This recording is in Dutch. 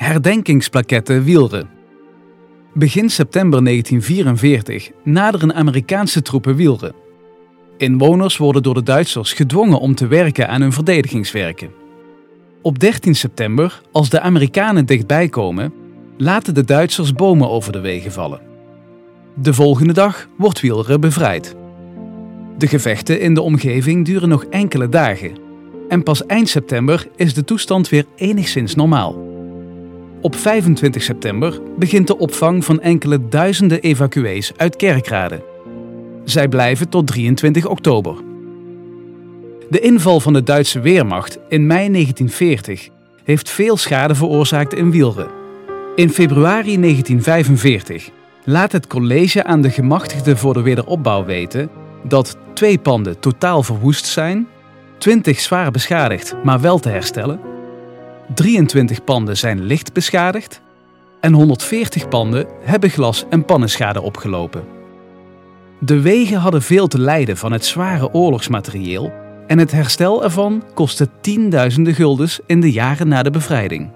herdenkingsplaketten Wielre. Begin september 1944 naderen Amerikaanse troepen Wielre. Inwoners worden door de Duitsers gedwongen om te werken aan hun verdedigingswerken. Op 13 september, als de Amerikanen dichtbij komen, laten de Duitsers bomen over de wegen vallen. De volgende dag wordt Wielre bevrijd. De gevechten in de omgeving duren nog enkele dagen en pas eind september is de toestand weer enigszins normaal. Op 25 september begint de opvang van enkele duizenden evacuees uit Kerkrade. Zij blijven tot 23 oktober. De inval van de Duitse Weermacht in mei 1940 heeft veel schade veroorzaakt in Wielre. In februari 1945 laat het college aan de gemachtigden voor de wederopbouw weten dat twee panden totaal verwoest zijn, 20 zwaar beschadigd, maar wel te herstellen, 23 panden zijn licht beschadigd en 140 panden hebben glas- en pannenschade opgelopen. De wegen hadden veel te lijden van het zware oorlogsmaterieel en het herstel ervan kostte tienduizenden guldens in de jaren na de bevrijding.